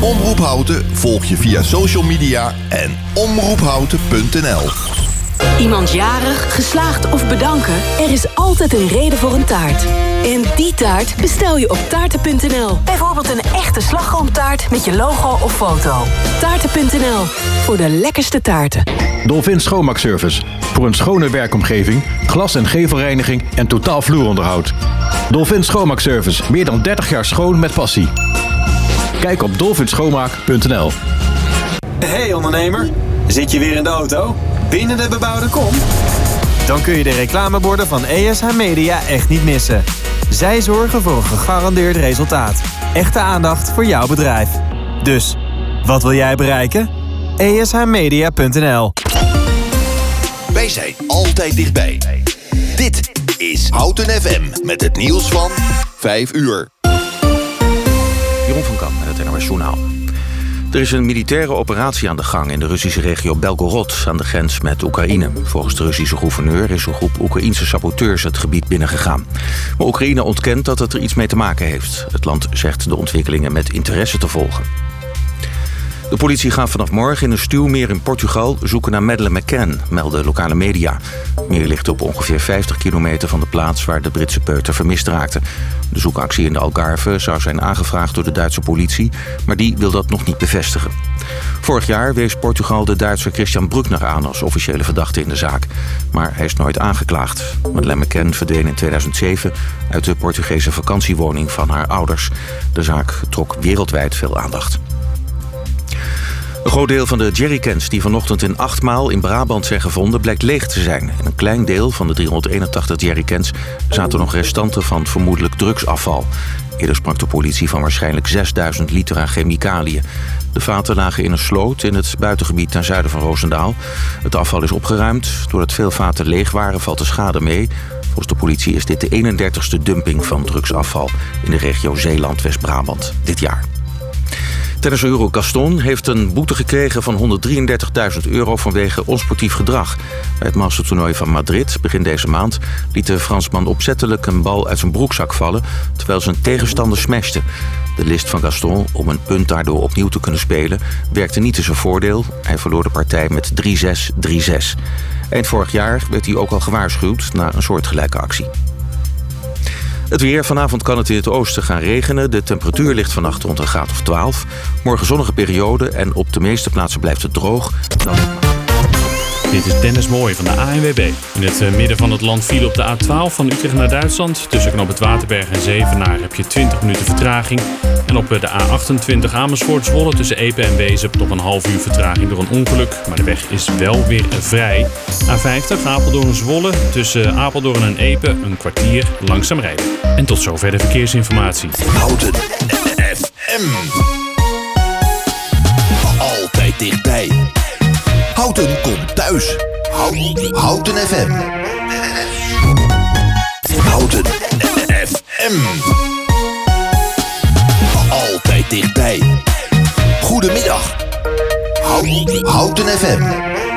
Omroep Houten volg je via social media en omroephouten.nl. Iemand jarig, geslaagd of bedanken? Er is altijd een reden voor een taart. En die taart bestel je op taarten.nl. Bijvoorbeeld een echte slagroomtaart met je logo of foto. Taarten.nl, voor de lekkerste taarten. Dolphin Schoonmaakservice. Voor een schone werkomgeving, glas- en gevelreiniging en totaal vloeronderhoud. Dolphin Schoonmaakservice. Meer dan 30 jaar schoon met passie. Kijk op dolphinschoonmaak.nl. Hey ondernemer, zit je weer in de auto? Binnen de bebouwde kom? Dan kun je de reclameborden van ESH Media echt niet missen. Zij zorgen voor een gegarandeerd resultaat. Echte aandacht voor jouw bedrijf. Dus, wat wil jij bereiken? ESHmedia.nl Wij zijn altijd dichtbij. Dit is Houten FM met het nieuws van 5 uur. Jeroen van Kam met het NOS Journaal. Er is een militaire operatie aan de gang in de Russische regio Belgorod aan de grens met Oekraïne. Volgens de Russische gouverneur is een groep Oekraïnse saboteurs het gebied binnengegaan. Maar Oekraïne ontkent dat het er iets mee te maken heeft. Het land zegt de ontwikkelingen met interesse te volgen. De politie gaat vanaf morgen in een stuwmeer in Portugal zoeken naar Madeleine McCann, melden lokale media. Het meer ligt op ongeveer 50 kilometer van de plaats waar de Britse peuter vermist raakte. De zoekactie in de Algarve zou zijn aangevraagd door de Duitse politie, maar die wil dat nog niet bevestigen. Vorig jaar wees Portugal de Duitser Christian Bruckner aan als officiële verdachte in de zaak. Maar hij is nooit aangeklaagd. Madeleine McCann verdween in 2007 uit de Portugese vakantiewoning van haar ouders. De zaak trok wereldwijd veel aandacht. Een groot deel van de jerrycans die vanochtend in Achtmaal in Brabant zijn gevonden... blijkt leeg te zijn. In een klein deel van de 381 jerrycans zaten nog restanten van vermoedelijk drugsafval. Eerder sprak de politie van waarschijnlijk 6000 liter aan chemicaliën. De vaten lagen in een sloot in het buitengebied ten zuiden van Roosendaal. Het afval is opgeruimd. Doordat veel vaten leeg waren valt de schade mee. Volgens de politie is dit de 31ste dumping van drugsafval... in de regio Zeeland-West-Brabant dit jaar. Tennisser Gaston heeft een boete gekregen van 133.000 euro vanwege onsportief gedrag. Bij het mastertoernooi van Madrid begin deze maand liet de Fransman opzettelijk een bal uit zijn broekzak vallen terwijl zijn tegenstander smashte. De list van Gaston om een punt daardoor opnieuw te kunnen spelen werkte niet in zijn voordeel. Hij verloor de partij met 3-6, 3-6. Eind vorig jaar werd hij ook al gewaarschuwd na een soortgelijke actie. Het weer. Vanavond kan het in het oosten gaan regenen. De temperatuur ligt vannacht rond een graad of 12. Morgen zonnige periode en op de meeste plaatsen blijft het droog. Dan... Dit is Dennis Mooij van de ANWB. In het eh, midden van het land viel op de A12 van Utrecht naar Duitsland. Tussen knop het Waterberg en Zevenaar heb je 20 minuten vertraging. En op eh, de A28 Amersfoort Zwolle tussen Epe en Wezen nog een half uur vertraging door een ongeluk. Maar de weg is wel weer vrij. A50 Apeldoorn Zwolle tussen Apeldoorn en Epe een kwartier langzaam rijden. En tot zover de verkeersinformatie. Houten FM. Altijd dichtbij. Houten komt thuis. Houten, FM. Houten FM. Altijd dichtbij. Goedemiddag. Houten FM.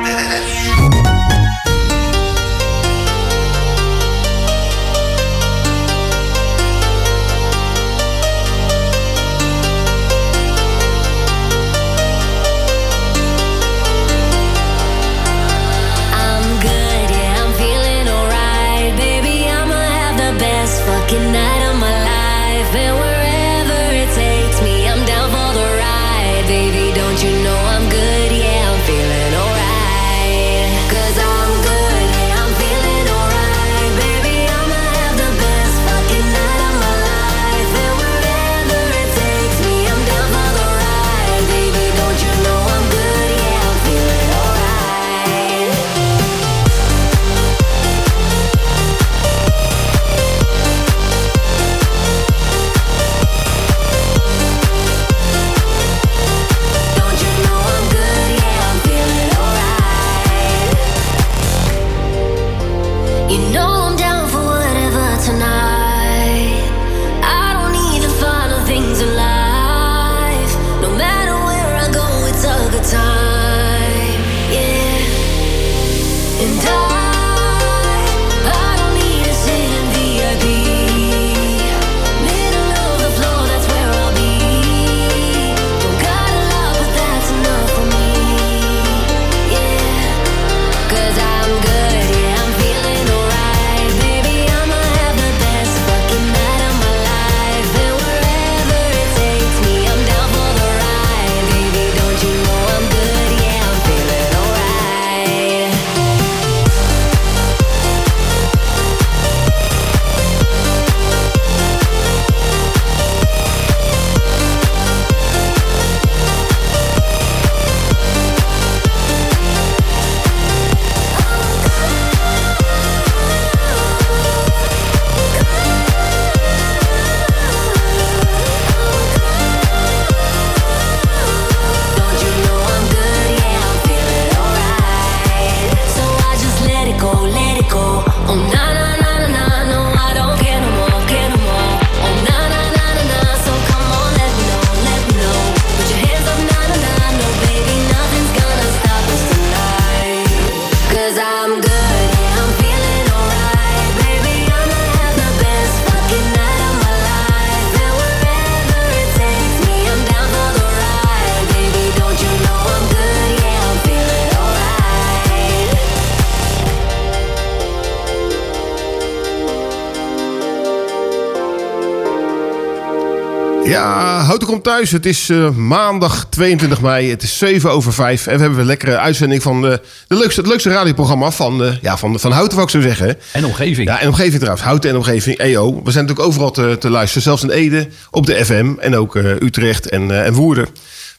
Ja, Houten komt thuis. Het is eh, maandag 22 mei. Het is 7 over 5. En we hebben een lekkere uitzending van eh, de leukste, het leukste radioprogramma van, eh, ja, van, van Houten, wou ik zo zeggen. En omgeving. Ja, en omgeving trouwens. Houten en omgeving, EO. We zijn natuurlijk overal te, te luisteren. Zelfs in Ede, op de FM. En ook Utrecht en, en Woerden.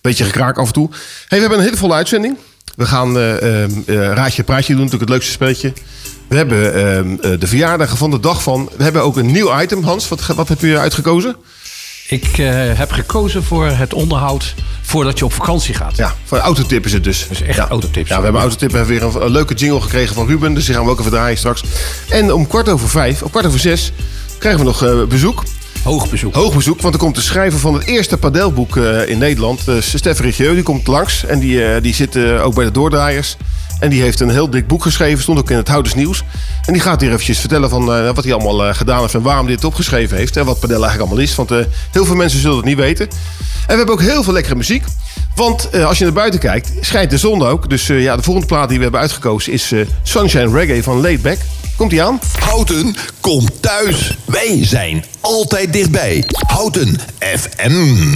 Beetje gekraak af en toe. Hey, we hebben een hele volle uitzending. We gaan eh, eh, eh, Raadje Praatje doen, natuurlijk het leukste spelletje. We hebben eh, eh, de verjaardagen van de dag van. We hebben ook een nieuw item, Hans. Wat, wat heb je uitgekozen? Ik eh, heb gekozen voor het onderhoud voordat je op vakantie gaat. Ja, voor autotip is het dus. Dus echt ja. autotips. Ja, we hebben autotip hebben weer een, een leuke jingle gekregen van Ruben. Dus die gaan we ook even draaien straks. En om kwart over vijf, om kwart over zes, krijgen we nog eh, bezoek. Hoog bezoek. Hoog bezoek, want er komt de schrijver van het eerste padelboek eh, in Nederland. Uh, Stef Rigieu, die komt langs. En die, die zit ook bij de Doordraaiers. En die heeft een heel dik boek geschreven. Stond ook in het Houders Nieuws. En die gaat hier eventjes vertellen van eh, wat hij allemaal eh, gedaan heeft. En waarom hij dit opgeschreven heeft. En wat padel eigenlijk allemaal is. Want eh, heel veel mensen zullen het niet weten. En we hebben ook heel veel lekkere muziek. Want als je naar buiten kijkt, schijnt de zon ook. Dus ja, de volgende plaat die we hebben uitgekozen is Sunshine Reggae van Laid Back. Komt die aan? Houten komt thuis. Wij zijn altijd dichtbij. Houten FM.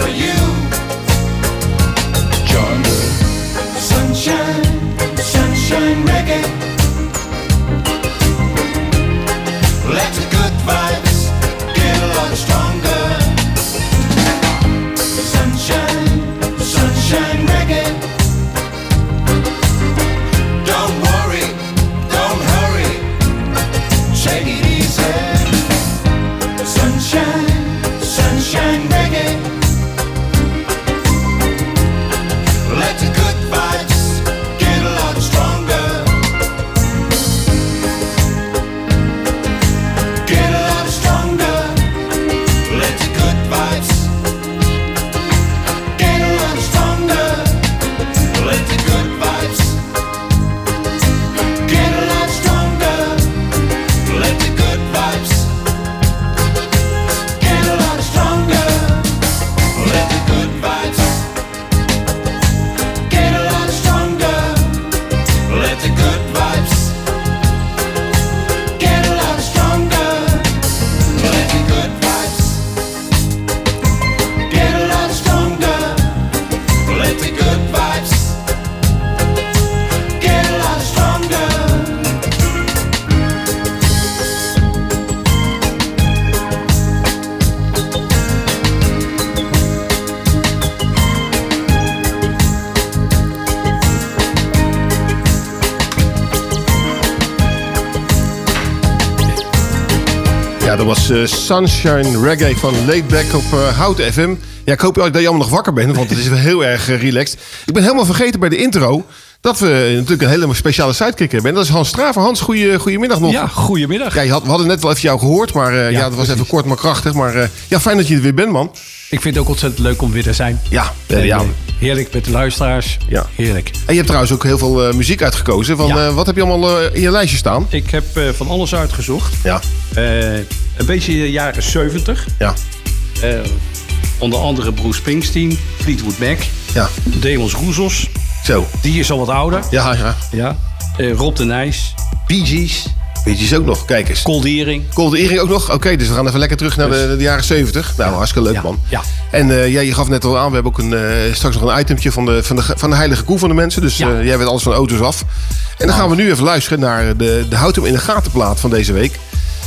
for you. Sunshine Reggae van Laidback op eh Houten FM. Ja, ik hoop dat je allemaal nog wakker bent, want het is heel erg eh, relaxed. Ik ben helemaal vergeten bij de intro dat we natuurlijk een hele speciale sidekick hebben. En dat is Hans Straver. Hans, goeie, goedemiddag nog. Ja, goedemiddag. Ja, je had, we hadden net wel even jou gehoord, maar eh, ja, dat was even kort maar krachtig. Maar eh, ja, fijn dat je er weer bent, man. Ik vind het ook ontzettend leuk om weer te zijn. Ja, En, eh, ja. eh, Heerlijk met de luistaars. Ja. Heerlijk. En je hebt trouwens ook heel veel eh, muziek uitgekozen. Van, Ja. eh, wat heb je allemaal eh, in je lijstje staan? Ik heb eh, van alles uitgezocht. Ja. Eh, een beetje de jaren 70. Ja. Eh, onder andere Bruce Springsteen, Fleetwood Mac, Ja. Demos Roezos. Zo. Die is al wat ouder. Ja, ja. Ja. Eh, Rob de Nijs, Bee Gees, Weet je ook nog? Kijk eens. Coldering. Cold Earring ook nog? Oké, dus we gaan even lekker terug naar de, de jaren 70. Nou, hartstikke leuk, man. Ja. En eh, ja, je gaf net al aan, we hebben ook een, eh, straks nog een itemtje van de, van, de, van de heilige koe van de mensen. Dus jij weet alles van auto's af. En dan gaan we nu even luisteren naar de, de Houd hem in de gaten plaat van deze week.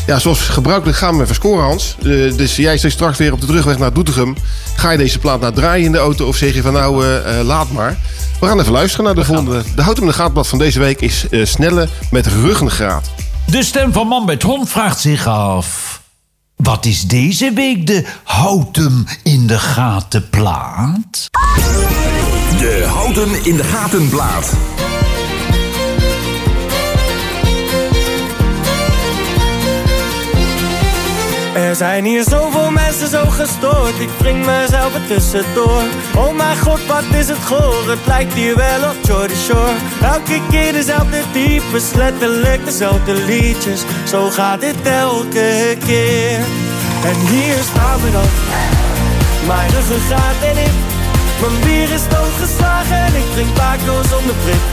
Ja, zoals gebruikelijk gaan we even scoren, Hans. Dus jij zit straks weer op de terugweg naar Doetinchem. Ga je deze plaat nou draaien in de auto of zeg je van nou, laat maar. We gaan even luisteren naar de volgende. De Houd hem in de gaten plaat van deze week is eh, Snelle met ruggengraat. De stem van Man met Hond vraagt zich af... Wat is deze week de Houten in de gaten plaat? De Houten in de gaten plaat. Er zijn hier zoveel mensen zo gestoord, ik wring mezelf er tussendoor. Oh mijn god, wat is het goor, het lijkt hier wel op Jordy Shore. Elke keer dezelfde types, letterlijk dezelfde liedjes. Zo gaat dit elke keer. En hier staan we dan, mijn ruggengraat en ik. Mijn bier is doodgeslagen en ik drink Paco zonder prik.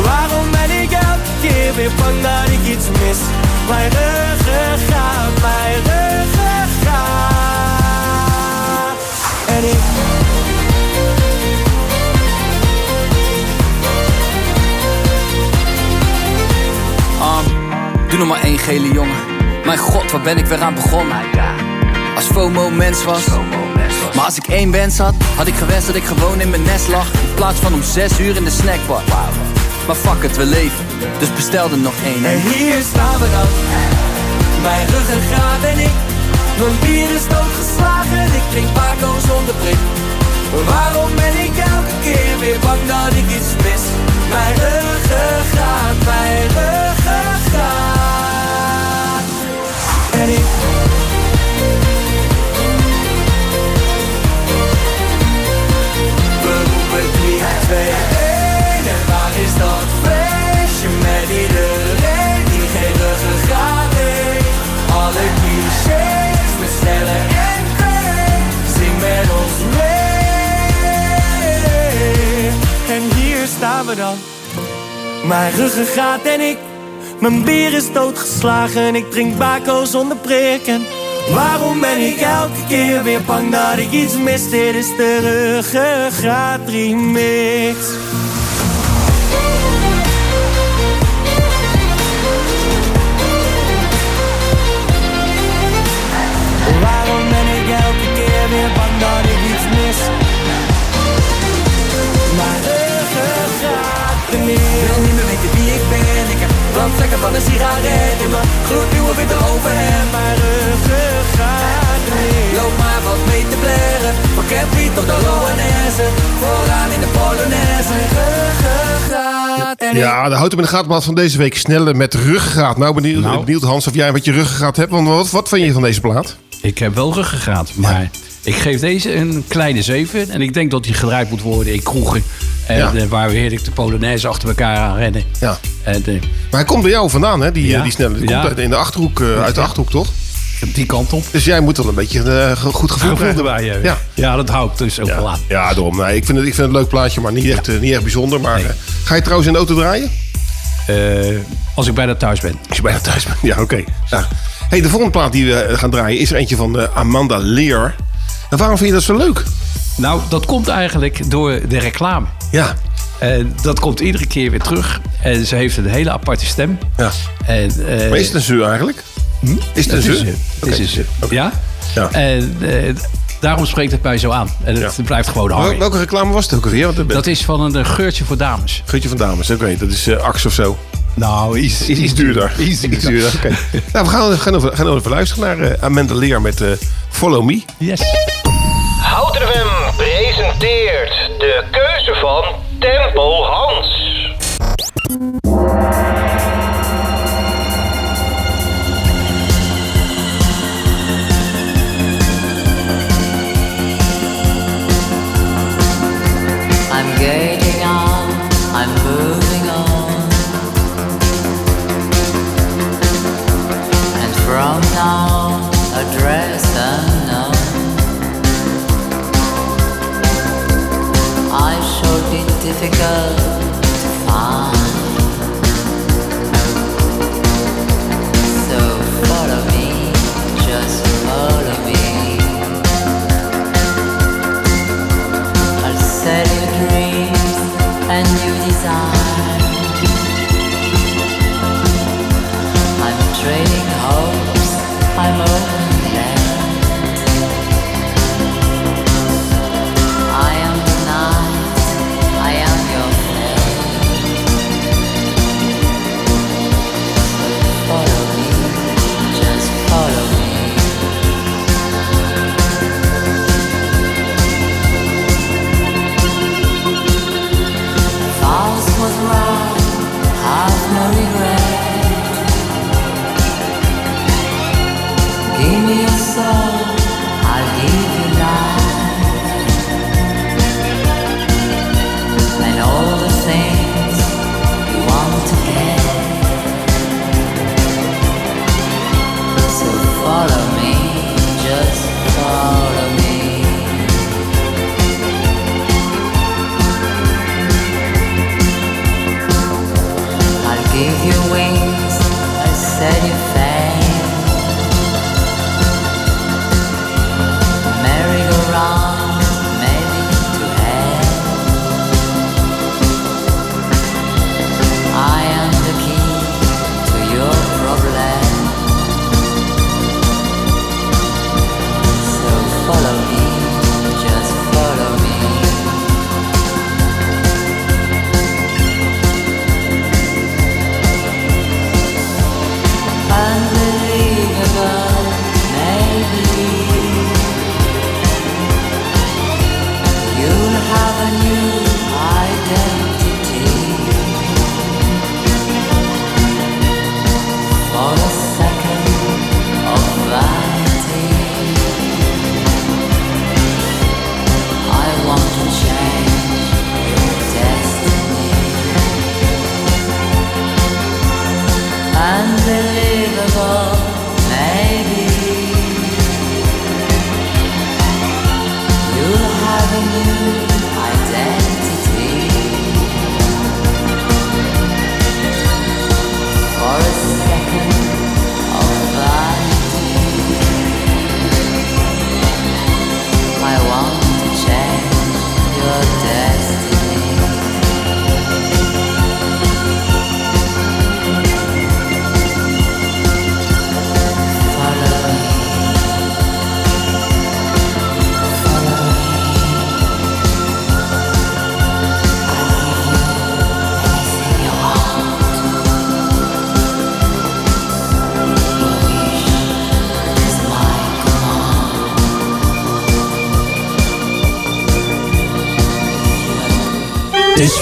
Waarom ben ik elke keer weer bang dat ik iets mis? Mijn ruggengraat, mijn ruggengraat. En ik... Um, doe nog maar één gele jongen. Mijn god, waar ben ik weer aan begonnen? Als FOMO mens was. Maar als ik één wens had, had ik gewenst dat ik gewoon in mijn nest lag. In plaats van om zes uur in de snackbar. Maar fuck het, we leven. Dus bestel er nog één. En hier staan we dan. Mijn ruggengraat en ik. Mijn bier is doodgeslagen. Ik drink Paco zonder prik. Waarom ben ik elke keer weer bang dat ik iets mis? Mijn ruggengraat, mijn ruggengraat. En ik... We roepen 3, 2, we dan Mijn ruggengraat en ik Mijn bier is doodgeslagen Ik drink bako zonder prikken Waarom ben ik elke keer weer bang dat ik iets mis? Dit is de ruggengraat remix. Ik heb brandvlekken van een sigaret in mijn gloednieuwe witte overhemd. Mijn ruggengraat remix. Loop maar wat mee te blaren. Van Campy tot de Loanesse. Vooraan in de Polonaise. Ruggengraat en Ja, de houten in de gatenplaat van deze week sneller met ruggengraat. Nou, benieuwd, Nou. benieuwd Hans of jij wat je ruggengraat hebt. Want wat, wat vind je van deze plaat? Ik heb wel ruggengraat, maar ik geef deze een kleine 7. En ik denk dat die gedraaid moet worden in kroegen. En, Ja. eh, waar we heerlijk de Polonaise achter elkaar aan rennen. Ja. En, eh, Maar hij komt bij jou vandaan, hè? Die, Ja. eh, die snelle. Die Ja. komt uit, in de achterhoek, uit de Ja. achterhoek, toch? die kant op. Dus jij moet wel een beetje een goed gevoel Gevoel erbij hebben. Ja. Ja. dat hou ik dus ook wel aan. Ja, daarom. Nee, ik, vind het, ik vind het een leuk plaatje, maar niet echt, niet echt bijzonder. Maar eh, ga je trouwens in de auto draaien? Als ik bijna thuis ben. Als je bijna thuis bent. Ja, oké. Nou, hey, de volgende plaat die we gaan draaien is er eentje van Amanda Lear. En waarom vind je dat zo leuk? Nou, dat komt eigenlijk door de reclame. Ja. En dat komt iedere keer weer terug. En ze heeft een hele aparte stem. Ja. En, eh, Maar is het een zeur eigenlijk? Is het een Het is zeur? een- Het is een zeur. Ja? Ja. En eh, daarom spreekt het mij zo aan. En het blijft gewoon hangen. Welke reclame was het ook alweer? Want Dat is van een eh, geurtje voor dames. Geurtje van dames, oké. Dat is eh Axe of zo. Nou, iets, Iets, iets duurder. Iets duurder. Oké. Nou, we gaan, gaan, over, gaan even luisteren naar eh, Amanda Lear met eh, Follow Me. Yes. Houten FM presenteert de keuze van Tempo Hans. Difficult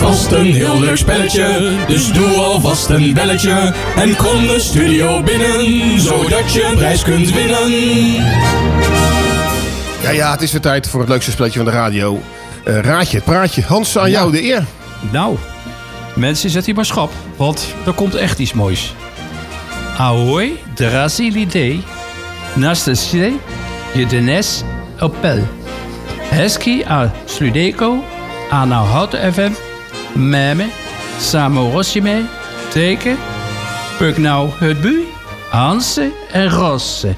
vast een heel leuk spelletje, dus doe alvast een belletje. En kom de studio binnen, zodat je een prijs kunt winnen. Ja, ja, het is weer tijd voor het leukste spelletje van de radio. Eh, raadje, het praatje. Hans, aan jou de eer. Nou, mensen, zet hier maar schap, want er komt echt iets moois. Ahoy, Drasilide, Nastasie, Jedenes, Opel. Hesky a Sludeco, Ana Houten FM, Meme, Samorossime, Teken, Pugnau Hutbu, Hanse en Rosse.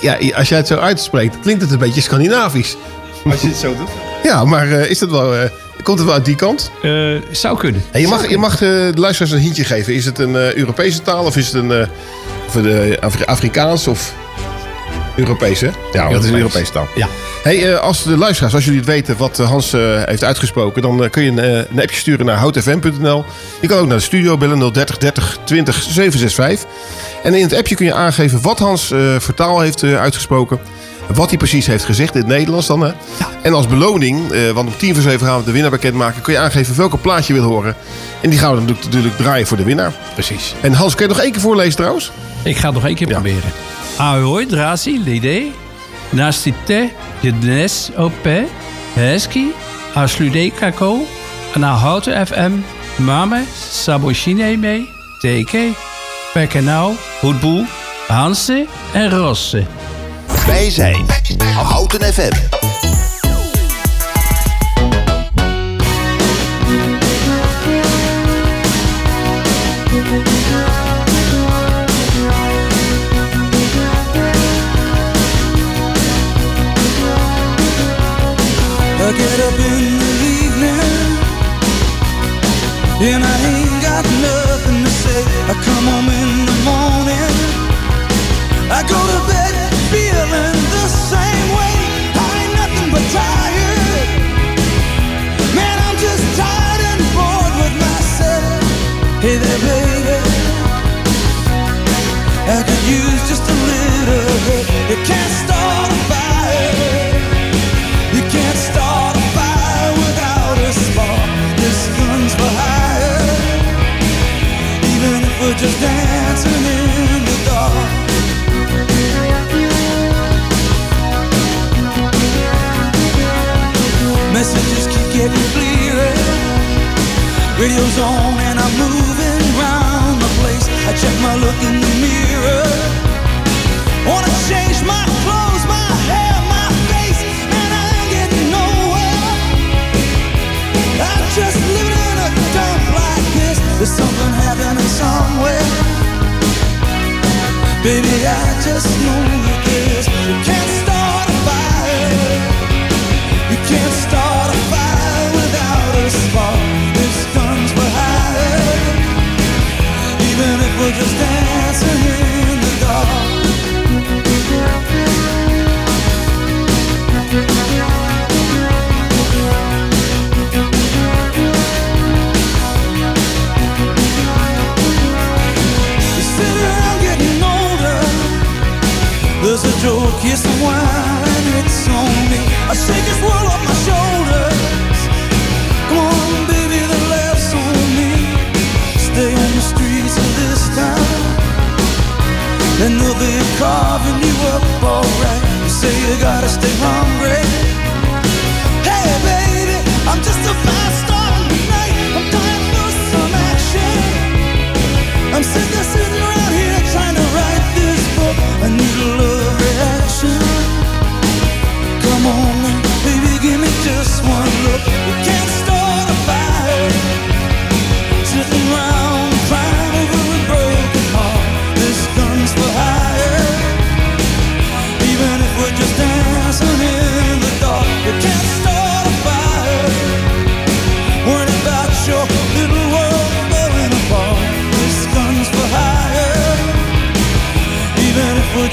Ja, als jij het zo uitspreekt, klinkt het een beetje Scandinavisch. Als je het zo doet. Ja, maar eh, is dat wel, eh, komt het wel uit die kant? zou kunnen. En je mag, je mag eh, de luisteraars een hintje geven. Is het een eh, Europese taal of is het een of de Afri- Afrikaans? Of... Europees, hè? Ja, dat is een Europese taal. Ja. Hey, eh, als de luisteraars, als jullie het weten wat eh, Hans eh, heeft uitgesproken, dan kun je een, appje sturen naar houtfm.nl. Je kan ook naar de studio bellen 030 30 20 765. En in het appje kun je aangeven wat Hans eh, voor taal heeft uitgesproken. Wat hij precies heeft gezegd in het Nederlands dan. Hè? En als beloning, want om tien voor zeven gaan we de winnaar bekendmaken, kun je aangeven welke plaat je wil horen. En die gaan we dan natuurlijk- draaien voor de winnaar. Precies. En Hans, kun je nog één keer voorlezen trouwens? Ik ga het nog één keer proberen. Ahoj, drazi, l'idée. Nastite, jednes, ope, heski, aslude kako, houten FM, mame, sabochine mee, teke, pekenau, hoedboel, Hanse en Rosse. Wij zijn Houten FM. And I ain't got nothing to say. I come home in the morning. I go to bed feeling the same way. I ain't nothing but tired. Man, I'm just tired and bored with myself. Hey there, baby. I could use just a little bit. You can't Radio's on and I'm the place. I check my look in the mirror. Wanna change my clothes, Baby, I just know that this. You can't I shake this world off my shoulders. Come on, baby, laughs on me. Stay on the streets this and they'll be carving you up alright. Say you gotta stay hungry. Hey, baby, I'm just a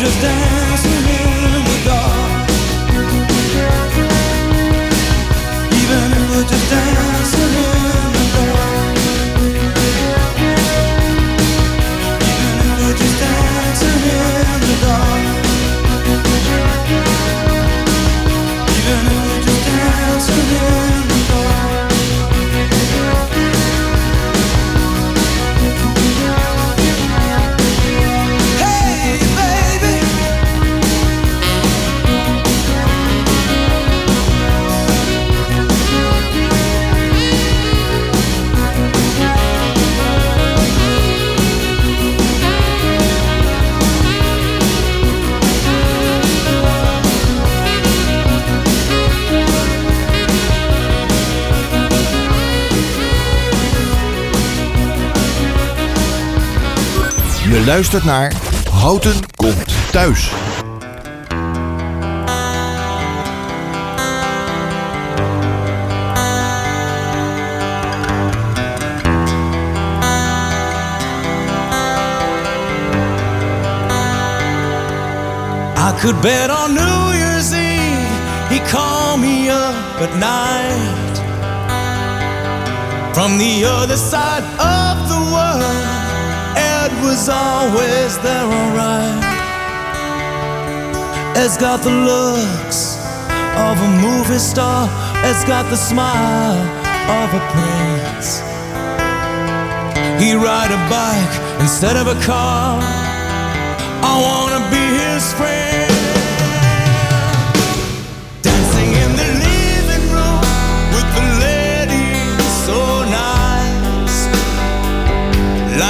Even luistert naar Houten komt thuis. I could bet on New Year's Eve he called me up at night from the other side of the world. Was always there, alright. Ed's got the looks of a movie star. it's got the smile of a prince. He ride a bike instead of a car. I wanna be his friend.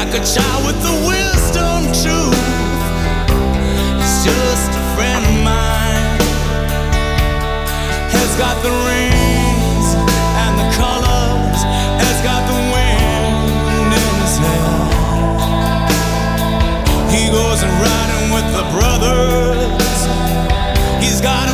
Like a child with the wisdom truth. He's just a friend of mine. Has got the rings and the colors. Has got the wind in his hair. He goes and riding with the brothers. He's got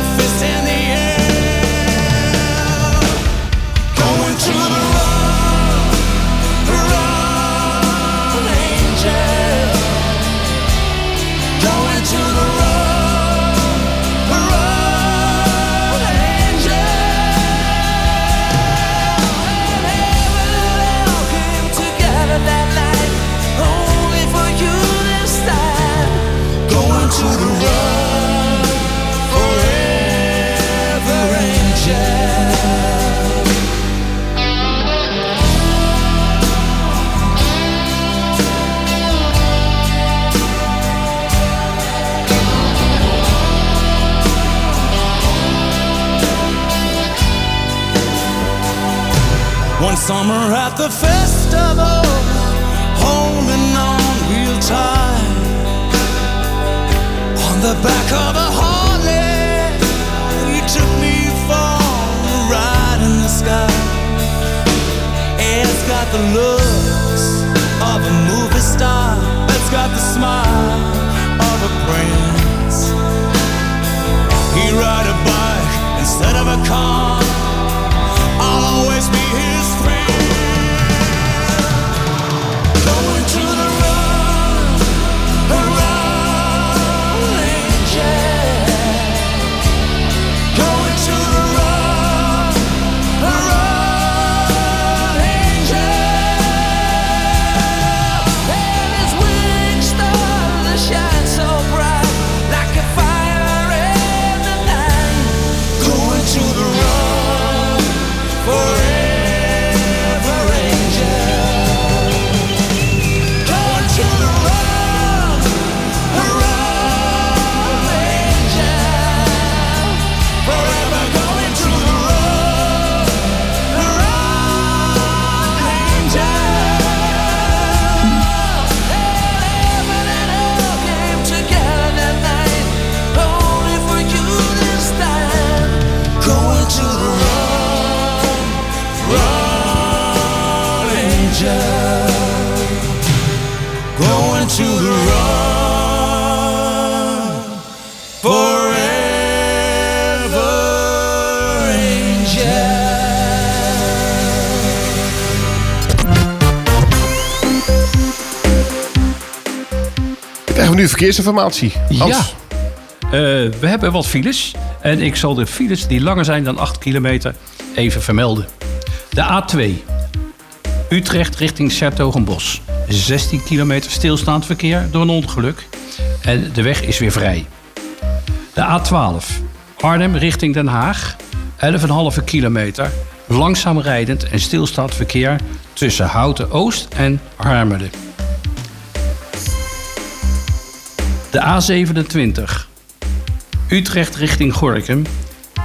verkeersinformatie? Hans? Ja. Eh, we hebben wat files. En ik zal de files die langer zijn dan 8 kilometer even vermelden. De A2. Utrecht richting Sertogenbos. 16 kilometer stilstaand verkeer door een ongeluk. En de weg is weer vrij. De A12. Arnhem richting Den Haag. 11,5 kilometer. Langzaam rijdend en stilstaand verkeer tussen Houten Oost en Harmelen. De A27. Utrecht richting Gorkum.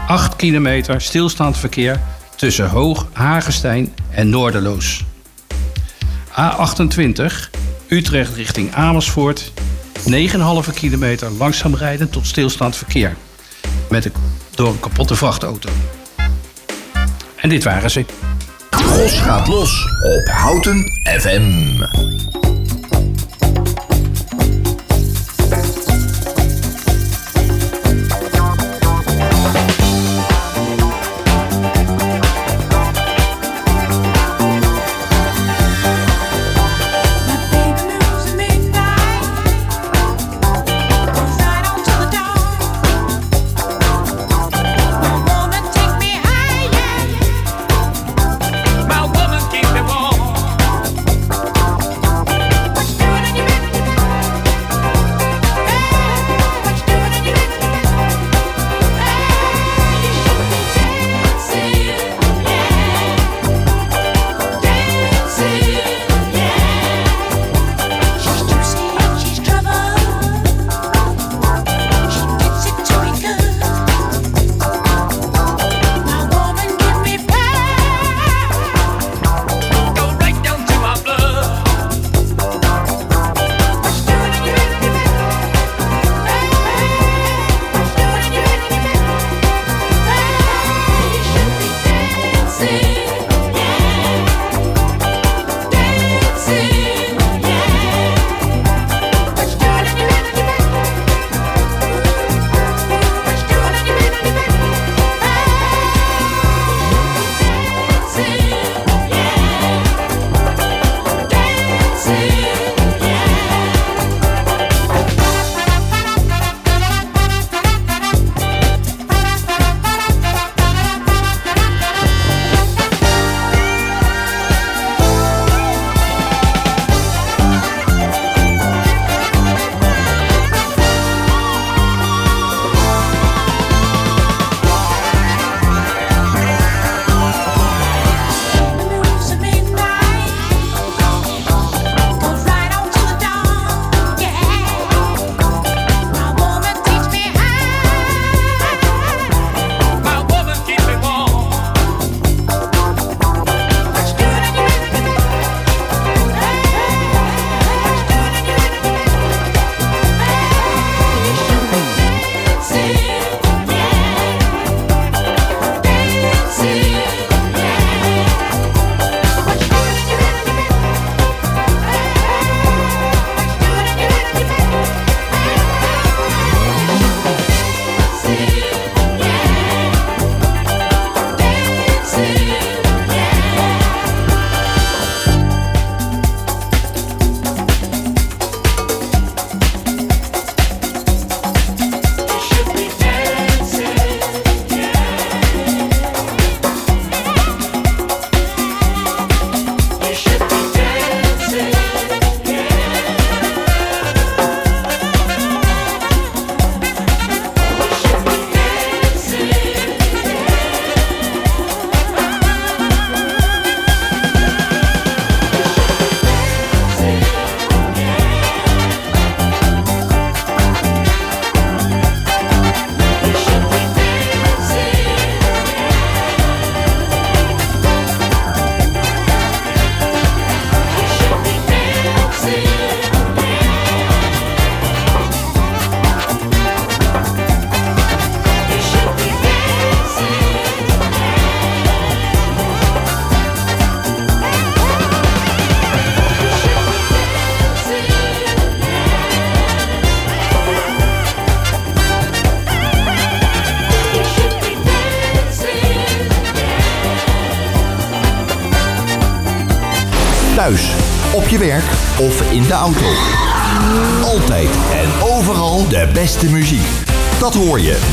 8 kilometer stilstaand verkeer tussen Hoog, Hagestein en Noorderloos. A28. Utrecht richting Amersfoort. 9,5 kilometer langzaam rijden tot stilstaand verkeer. Met een, door een kapotte vrachtauto. En dit waren ze. Gos gaat los op Houten FM.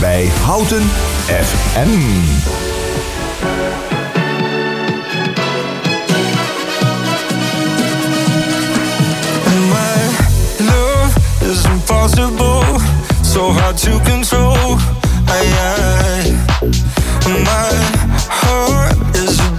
Bij Houten FM. My love is impossible, so hard to control. I, I, my heart is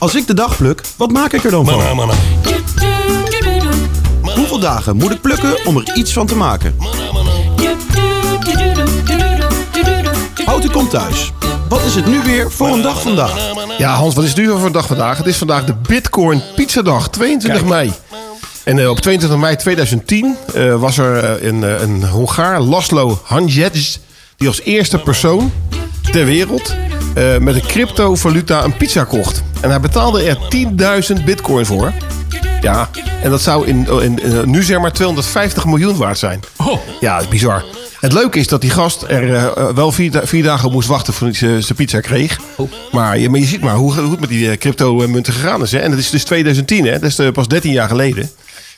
Als ik de dag pluk, wat maak ik er dan van? Hoeveel dagen moet ik plukken om er iets van te maken? Houten komt thuis. Wat is het nu weer voor een dag vandaag? Ja, Hans, wat is het nu voor een dag vandaag? Het is vandaag de Bitcoin Pizzadag, 22 mei. En eh, op 22 mei 2010 eh, was er eh, een, eh, een Hongaar, Laszlo Hanjes, die als eerste persoon ter wereld eh, met een cryptovaluta een pizza kocht. En hij betaalde er 10.000 bitcoin voor. Ja, en dat zou in, in, in- nu zeg maar 250 miljoen waard zijn. Ja, dat is bizar. Het leuke is dat die gast er eh, wel vier, vier dagen moest wachten voordat hij zijn- pizza kreeg. Maar, je, maar je ziet maar hoe, hoe het met die eh, crypto-munten gegaan is. Hè? En dat is dus 2010, hè? dat is eh, pas 13 jaar geleden.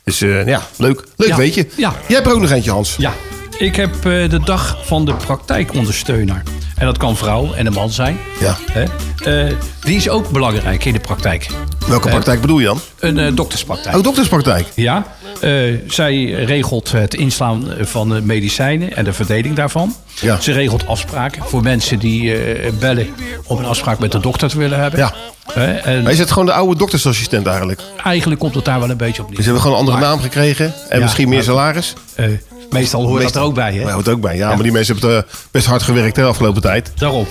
Dus eh, ja, leuk. Leuk Ja, weet je. ja. Jij hebt er ook nog eentje, Hans. Ja, ik heb eh, de dag van de praktijkondersteuner. En dat kan vrouw en een man zijn. Ja. Hè? Eh, die is ook belangrijk in de praktijk. Welke praktijk bedoel je dan? Een eh, dokterspraktijk. Oh, dokterspraktijk. Ja. Eh, zij regelt het inslaan van medicijnen en de verdeling daarvan. Ja. Ze regelt afspraken voor mensen die bellen om een afspraak met de dokter te willen hebben. Ja. En Maar is het gewoon de oude doktersassistent eigenlijk? eigenlijk komt het daar wel een beetje op neer. Dus hebben we gewoon een andere naam gekregen en Ja, misschien meer salaris? Meestal hoort dat er ook bij, hè? Hoort ook bij. Ja, maar die mensen hebben eh, best hard gewerkt de afgelopen tijd. Daarom.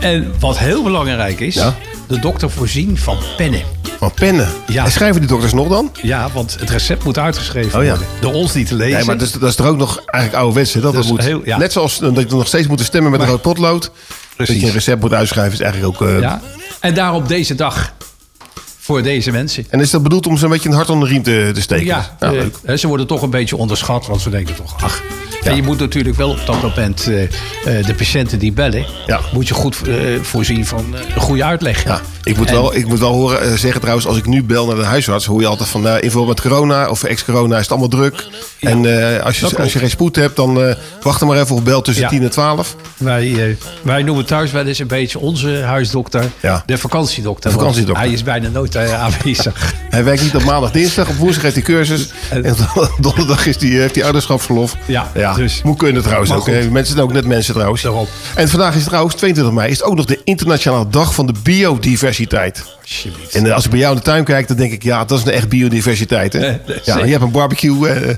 En wat heel belangrijk is, Ja? de dokter voorzien van pennen. Van pennen. Ja. En schrijven die dokters nog dan? Ja, want het recept moet uitgeschreven Oh ja. worden. Door ons niet te lezen. Nee, maar dat is, dat is toch ook nog eigenlijk ouderwets, hè? Dat Dat moet. heel- ja. Net zoals dat je nog steeds moet stemmen met een rood potlood. Dat je een recept moet uitschrijven is eigenlijk ook... eh, Ja. En daarop deze dag voor deze mensen. En is dat bedoeld om ze een beetje een hart onder de riem te, te steken? Ja, Ja, eh, leuk. hè, ze worden toch een beetje onderschat, want ze denken toch, ach, En je moet natuurlijk wel op dat moment eh, eh, de patiënten die bellen... moet je goed eh, voorzien van een goede uitleg. Ja, ik moet, En- wel, ik moet wel horen, zeggen trouwens, als ik nu bel naar de huisarts, hoor je altijd van in verband met corona of ex-corona is het allemaal druk. en als, je, als je geen spoed hebt, dan wacht er maar even of bel tussen Ja. 10 en 12. Wij, wij noemen thuis wel eens een beetje onze huisdokter de vakantiedokter. De want vakantiedokter. Hij is bijna nooit aanwezig. Hij werkt niet op maandag, dinsdag, op woensdag heeft hij cursus. En donderdag is die, heeft hij ouderschapsverlof. Ja, ja dus- moet kunnen trouwens ook. goed. Mensen zijn ook net mensen trouwens. En vandaag is trouwens, 22 mei, is het ook nog de internationale dag van de biodiversiteit. En eh, als ik bij jou in de tuin kijk, dan denk ik, ja, dat is een echt biodiversiteit. Hè? Ja, je hebt een barbecue. eh,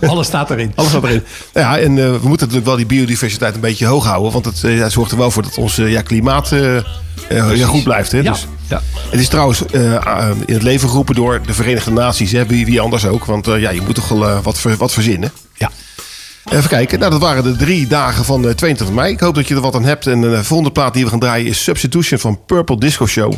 Alles staat erin. Alles staat erin. Ja, en eh, we moeten natuurlijk wel die biodiversiteit een beetje hoog houden. Want het eh, zorgt er wel voor dat ons eh, ja, klimaat eh, eh, ja, goed blijft. Hè? Ja, Dus, ja. Het is trouwens eh, eh, in het leven geroepen door de Verenigde Naties. Hè? Wie, wie anders ook. Want eh, ja, je moet toch wel eh, wat, ver- wat verzinnen. Even kijken. Nou, dat waren de drie dagen van eh, 22 mei. Ik hoop dat je er wat aan hebt. En de volgende plaat die we gaan draaien is Substitution van Purple Disco Show.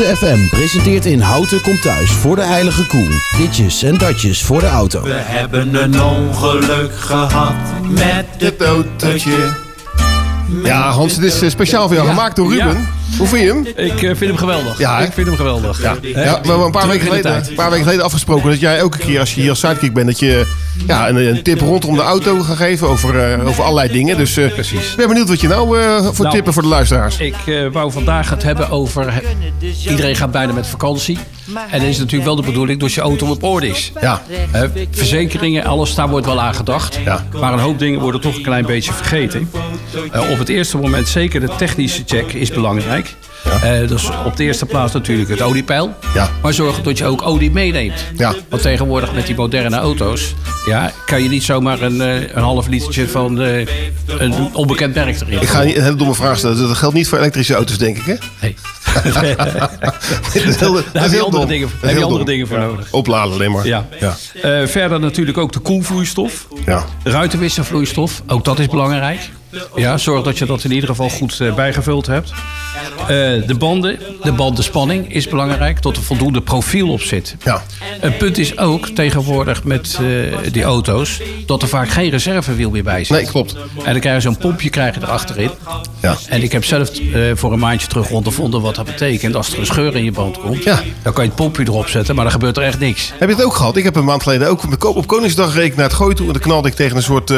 Houten FM presenteert in Houten komt thuis voor de heilige koe. Ditjes en datjes voor de auto. We hebben een ongeluk gehad met het autootje. Ja, Hans, het is eh, speciaal voor jou Ja. gemaakt door Ruben. Hoe vind je hem? Ik eh, vind hem geweldig. Ja, ik vind hem geweldig. Ja, ja, we hebben een paar weken, geleden, een paar weken geleden afgesproken dat jij elke keer als je hier als sidekick bent, dat je ja, een, een tip rondom de auto gaat geven over, eh, over allerlei dingen. Dus eh, ik ben benieuwd wat je nou eh, voor Nou, tippen voor de luisteraars. Ik eh, wou vandaag het hebben over... Iedereen gaat bijna met vakantie. En dan is natuurlijk wel de bedoeling dat je auto op orde is. Ja. Verzekeringen, alles, daar wordt wel aan gedacht. Ja. Maar een hoop dingen worden toch een klein beetje vergeten. Eh, op het eerste moment zeker de technische check is belangrijk. Eh, dus op de eerste plaats natuurlijk het oliepeil. Ja. Maar zorg dat je ook olie meeneemt. Ja. Want tegenwoordig met die moderne auto's... Ja, kan je niet zomaar een, eh, een half litertje van eh, een onbekend merk erin Ik ga niet- een hele domme vraag stellen. Dat geldt niet voor elektrische auto's, denk ik, hè? Nee. heel, Daar heb je andere dom. dingen, heb je andere dingen voor Ja. nodig. Opladen alleen maar. Ja. Ja. Verder natuurlijk ook de koelvloeistof. Ja. Ruitenwisselvloeistof, ook dat is belangrijk. Ja, zorg dat je dat in ieder geval goed eh, bijgevuld hebt. Eh, de banden, de bandenspanning is belangrijk, dat er voldoende profiel op zit. Ja. Een punt is ook tegenwoordig met eh, die auto's dat er vaak geen reservewiel meer bij zit. Nee, klopt. En dan krijg je zo'n pompje krijg je erachterin. Ja. En ik heb zelf voor een maandje terug ondervonden wat dat betekent. Als er een scheur in je band komt, Ja. dan kan je het pompje erop zetten, maar dan gebeurt er echt niks. Heb je het ook gehad? Ik heb een maand geleden ook op- op Koningsdag reed ik naar het gooi toe. En dan knalde ik tegen een soort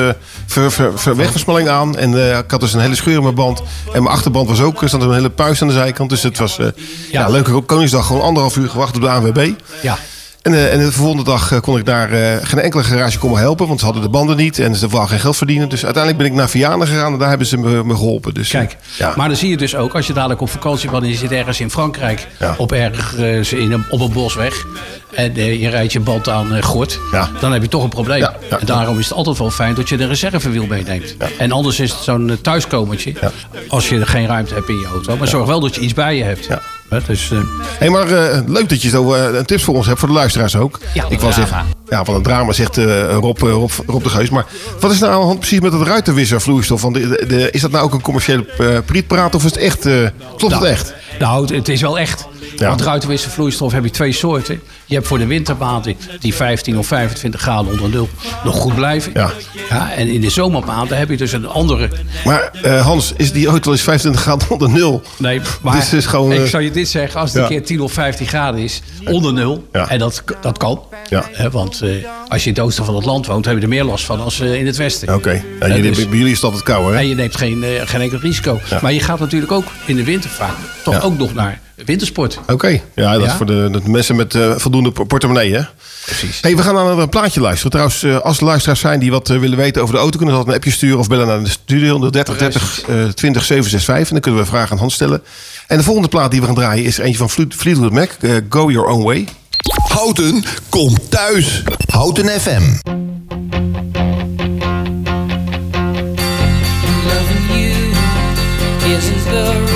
ver, ver, ver- wegversmalling aan. En eh, ik had dus een hele scheur in mijn band. En mijn achterband was ook, er zat een hele puis aan de zijkant. Dus het was eh ja. leuk op Koningsdag gewoon anderhalf uur gewacht op de ANWB. Ja. En, eh, en de volgende dag eh, kon ik daar eh, geen enkele garage komen helpen. Want ze hadden de banden niet en ze wilden geen geld verdienen. Dus uiteindelijk ben ik naar Vianen gegaan en daar hebben ze me, me geholpen. Dus, Kijk, ja. maar dan zie je dus ook, als je dadelijk op vakantie bent en je zit ergens in Frankrijk, Ja. op ergens in een, op een bosweg, en je rijdt je band aan gort, Ja. dan heb je toch een probleem. En daarom is het altijd wel fijn dat je de reservewiel meeneemt. En anders is het zo'n thuiskomertje, als je geen ruimte hebt in je auto. Maar zorg wel dat je iets bij je hebt. Dus, eh, Hé, maar eh, leuk dat je zo een tips voor ons hebt, voor de luisteraars ook. Ja, ik was drama. zeggen, ja, van een drama zegt Rob, Rob, Rob de Geus. Maar wat is nou aan de hand precies met het ruitenwisservloeistof? Want de, de, de- is dat nou ook een commerciële uh, prietpraat of is het echt, klopt het echt? Nou, het, het is wel echt. Ja. Want ruitenwisselvloeistof heb je twee soorten. Je hebt voor de wintermaanden die 15 of 25 graden onder nul nog goed blijven. Ja. Ja, en in de zomermaanden heb je dus een andere. Maar eh, Hans, is die auto wel eens 25 graden onder nul? Nee, maar Dit is gewoon, ik eh, zou je dit zeggen. Als het ja. een keer 10 of 15 graden is, onder nul. En dat, dat kan. Ja. Hè, want eh, als je in het oosten van het land woont, heb je er meer last van als in het westen. Oké, Hè, jullie, dus- bij jullie is het altijd koud, hè? En je neemt geen, geen enkel risico. Maar je gaat natuurlijk ook in de winter vaak toch ook nog naar wintersport. Oké, ja, dat Ja? is voor de, de mensen met eh, voldoende por- portemonnee, hè? Precies. Hey, we gaan naar een plaatje luisteren. Trouwens, eh, als er luisteraars zijn die wat eh, willen weten over de auto... kunnen ze altijd een appje sturen of bellen naar de studio 30 30 eh 20 765. En dan kunnen we vragen aan Hans stellen. En de volgende plaat die we gaan draaien is eentje van Fleet- Fleetwood Mac. eh, Go Your Own Way. Houten komt thuis. Houten FM. Loving you isn't the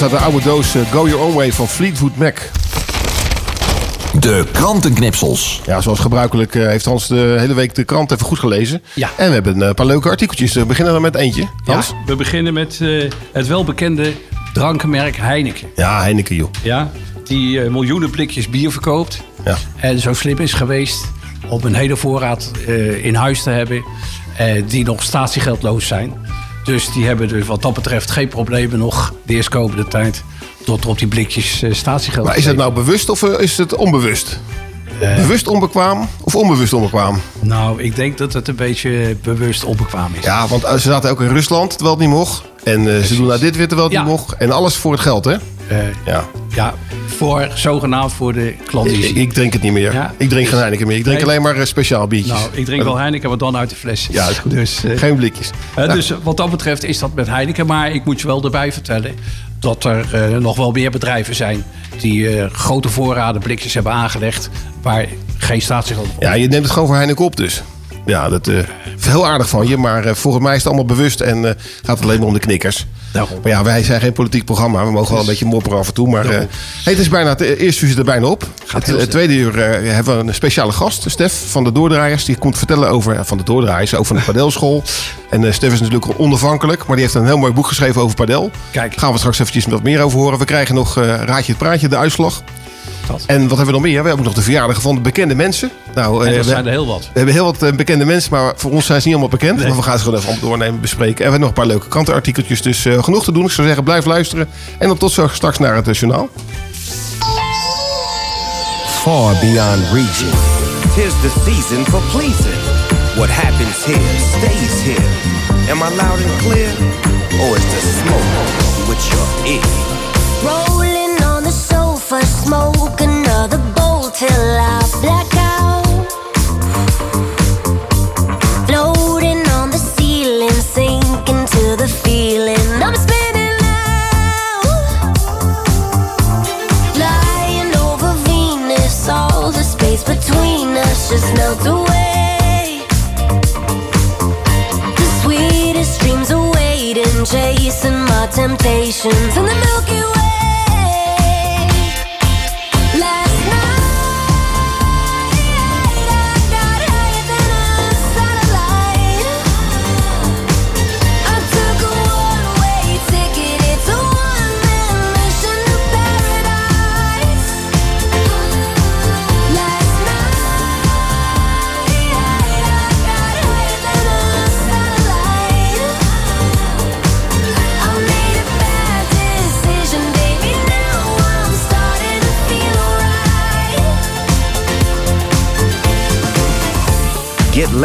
was uit de oude doos eh, Go Your Own Way van Fleetwood Mac. De krantenknipsels. Ja, zoals gebruikelijk eh, heeft Hans de hele week de krant even goed gelezen. Ja. En we hebben een paar leuke artikeltjes. We beginnen er met eentje. Hans? Ja, we beginnen met eh, het welbekende drankenmerk Heineken. Ja, Heineken joh. Ja, die eh, miljoenen blikjes bier verkoopt. Ja. En zo slim is geweest om een hele voorraad eh, in huis te hebben... eh, die nog statiegeldloos zijn. Dus die hebben dus wat dat betreft geen problemen nog de eerstkomende tijd... tot er op die blikjes eh, statiegeld Maar is het nou bewust of eh, is het onbewust? bewust onbekwaam of onbewust onbekwaam? Nou, ik denk dat het een beetje bewust onbekwaam is. Ja, want eh, ze zaten ook in Rusland terwijl het niet mocht. En eh, ze doen nou dit weer terwijl het Ja. niet mocht. En alles voor het geld, hè? Eh, Ja. ja, voor, zogenaamd voor de klandizie. Ik, ik drink het niet meer. Ja. Ik drink geen Heineken meer. Ik drink Nee. alleen maar eh, speciaal biertjes. Nou, ik drink wel Heineken, maar dan uit de fles. Ja, is goed. Dus, eh, Geen blikjes. Eh, Dus wat dat betreft is dat met Heineken. Maar ik moet je wel erbij vertellen dat er nog wel meer bedrijven zijn die grote voorraden blikjes hebben aangelegd waar geen statiegeld op Ja, je neemt het gewoon voor Heineken op dus. Ja, dat is heel aardig van je. Maar volgens mij is het allemaal bewust en gaat het alleen maar om de knikkers. Daarom. Maar ja, wij zijn geen politiek programma. We mogen wel een beetje mopperen af en toe. Maar eh, hey, het is bijna, het eerste uur zit er bijna op. Het, het tweede uur eh, hebben we een speciale gast, Stef van de Doordraaiers. Die komt vertellen over, eh, van de Doordraaiers, van de padelschool. En eh, Stef is natuurlijk onafhankelijk, maar die heeft een heel mooi boek geschreven over padel. Kijk. Gaan we straks eventjes wat meer over horen. We krijgen nog eh, Raadje het Praatje, de uitslag. En wat hebben we nog meer? We hebben ook nog de verjaardagen van de bekende mensen. Nou, En eh, dat we- zijn er heel wat. we hebben heel wat eh, bekende mensen, maar voor ons zijn ze niet allemaal bekend. Maar we gaan ze gewoon even doornemen, bespreken. En we hebben nog een paar leuke krantenartikeltjes. Dus eh, genoeg te doen. Ik zou zeggen, blijf luisteren. En dan tot zo straks naar het journaal. far beyond reason. Tis the season for pleasing. What happens here stays here. Am I loud and clear? Or is the smoke with your ear? Rolling sofa, smoke another bowl till I black out. Floating on the ceiling, sinking to the feeling. I'm spinning now. Flying over Venus, all the space between us just melt away. The sweetest dreams are waiting, chasing my temptations in the Milky Way.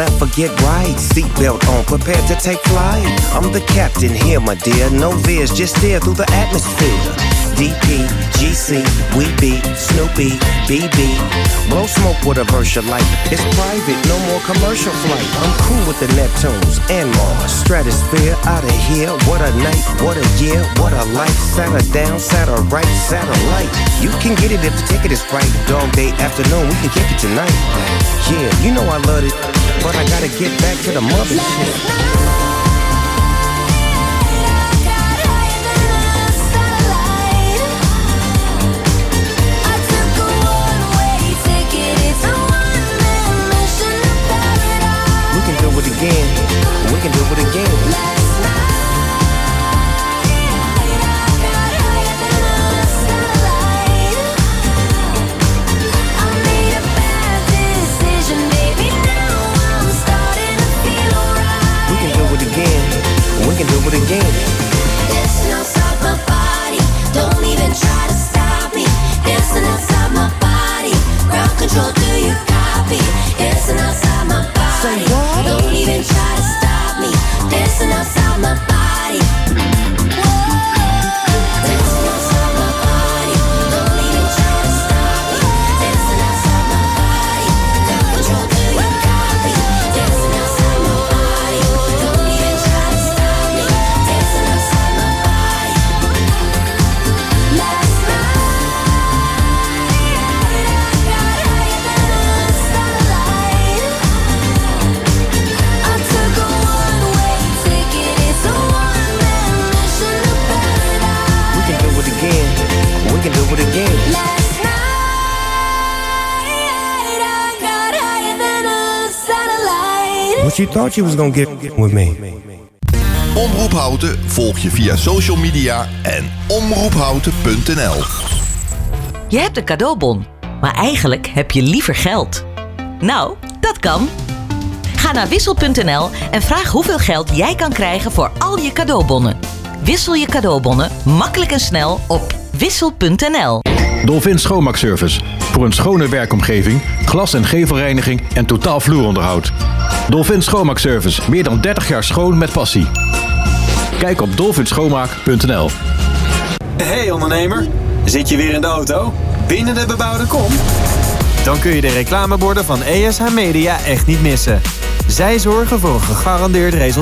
Left or get right. Seatbelt on, prepared to take flight. I'm the captain here, my dear. No veers, just steer through the atmosphere. DP, GC, we be Snoopy, BB. Blow smoke with a you like. It's private, no more commercial flight. I'm cool with the Neptunes and Mars. Stratosphere out of here. What a night, what a year, what a life. Sat her down, sat her right, satellite. You can get it if the ticket is right. Dog day afternoon, we can kick it tonight. Yeah, you know I love it, but I gotta get back to the mothership. We thought you was gonna get with me. Omroep Houten volg je via social media en omroephouten.nl. Je hebt een cadeaubon, maar eigenlijk heb je liever geld. Nou, dat kan. Ga naar wissel.nl en vraag hoeveel geld jij kan krijgen voor al je cadeaubonnen. Wissel je cadeaubonnen makkelijk en snel op wissel.nl. Dolphin Schoonmaakservice. Voor een schone werkomgeving, glas- en gevelreiniging en totaal vloeronderhoud. Dolphin Schoonmaakservice. Meer dan 30 jaar schoon met passie. Kijk op dolphinschoonmaak.nl. Hey ondernemer, zit je weer in de auto? Binnen de bebouwde kom? Dan kun je de reclameborden van ESH Media echt niet missen. Zij zorgen voor een gegarandeerd resultaat.